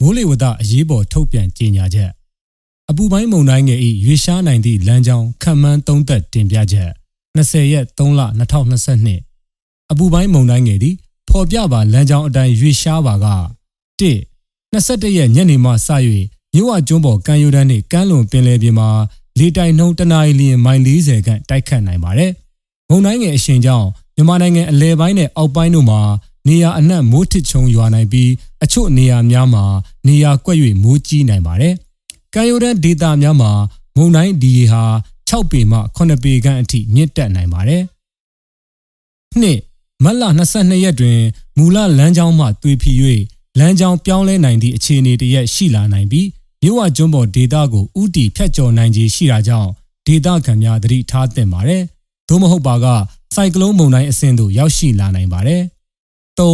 မိုးလေဝသအရေးပေါ်ထုတ်ပြန်ကြေညာချက်အပူပိုင်းမုန်တိုင်းငယ်၏ရွေရှားနိုင်သည့်လမ်းကြောင်းခံမှန်းသုံးသက်တင်ပြချက်20ရက်3လ2022အပူပိုင်းမုန်တိုင်းငယ်သည်ဖော်ပြပါလမ်းကြောင်းအတိုင်းရွေရှားပါက1 21ရက်ညနေမှစ၍မြို့ဝကျွန်းပေါ်ကမ်းရိုးတန်းနှင့်ကမ်းလွန်ပင်လယ်ပြင်မှာလေတိုင်နှုန်းတနအီလျင်မိုင်40ခန့်တိုက်ခတ်နိုင်ပါတယ်။မုန်တိုင်းငယ်အရှင်ကြောင့်မြန်မာနိုင်ငံအလဲပိုင်းနဲ့အောက်ပိုင်းတို့မှာ နေရာအနှံ့မိုးထစ်ချုံရွာနိုင်ပြီးအချို့နေရာများမှာနေရာကွက်၍မိုးကြီးနိုင်ပါတယ်။ကမ်းရိုးတန်းဒေသများမှာမုန်တိုင်းဒီရေဟာ6ပေမှ9ပေခန့်အထိမြင့်တက်နိုင်ပါတယ်။နှစ်မတ်လ22ရက်တွင်မူလလမ်းကြောင်းမှသွေဖီ၍လမ်းကြောင်းပြောင်းလဲနိုင်သည့်အခြေအနေတရက်ရှိလာနိုင်ပြီးမြို့ဝကျွန်းပေါ်ဒေသကိုဥတီဖြတ်ကျော်နိုင်ခြေရှိတာကြောင့်ဒေသခံများသတိထားသင့်ပါတယ်။သို့မဟုတ်ပါကစိုက်ကလုန်းမုန်တိုင်းအဆင့်သို့ရောက်ရှိလာနိုင်ပါတယ်။ ၃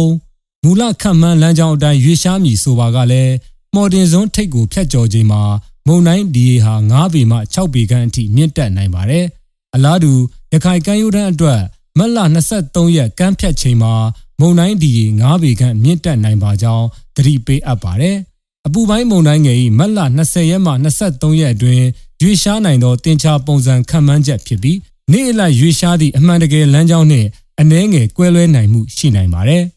မူလခန့်မှန်းလမ်းကြောင်းအတိုင်းရွေရှားမည်ဆိုပါကလည်းမော်တင်စွန်းထိပ်ကိုဖြတ်ကျော်ချိန်မှာမုန်တိုင်းဒီဟာ9ပေမှ6ပေခန့်အထိမြင့်တက်နိုင်ပါတယ်။အလားတူရခိုင်ကမ်းရိုးတန်းအတွက်မတ်လ23ရက်ကမ်းဖြတ်ချိန်မှာမုန်တိုင်းဒီ9ပေခန့်မြင့်တက်နိုင်ပါကြောင်းသတိပေးအပ်ပါတယ်။အပူပိုင်းမုန်တိုင်းငယ်၏မတ်လ20ရက်မှ23ရက်အတွင်းရွေရှားနိုင်သောတင်ချပုံစံခန့်မှန်းချက်ဖြစ်ပြီးနေ့အလိုက်ရွေရှားသည့်အမှန်တကယ်လမ်းကြောင်းနှင့်အနှဲငယ်ကွဲလွဲနိုင်မှုရှိနိုင်ပါတယ်။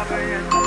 大半夜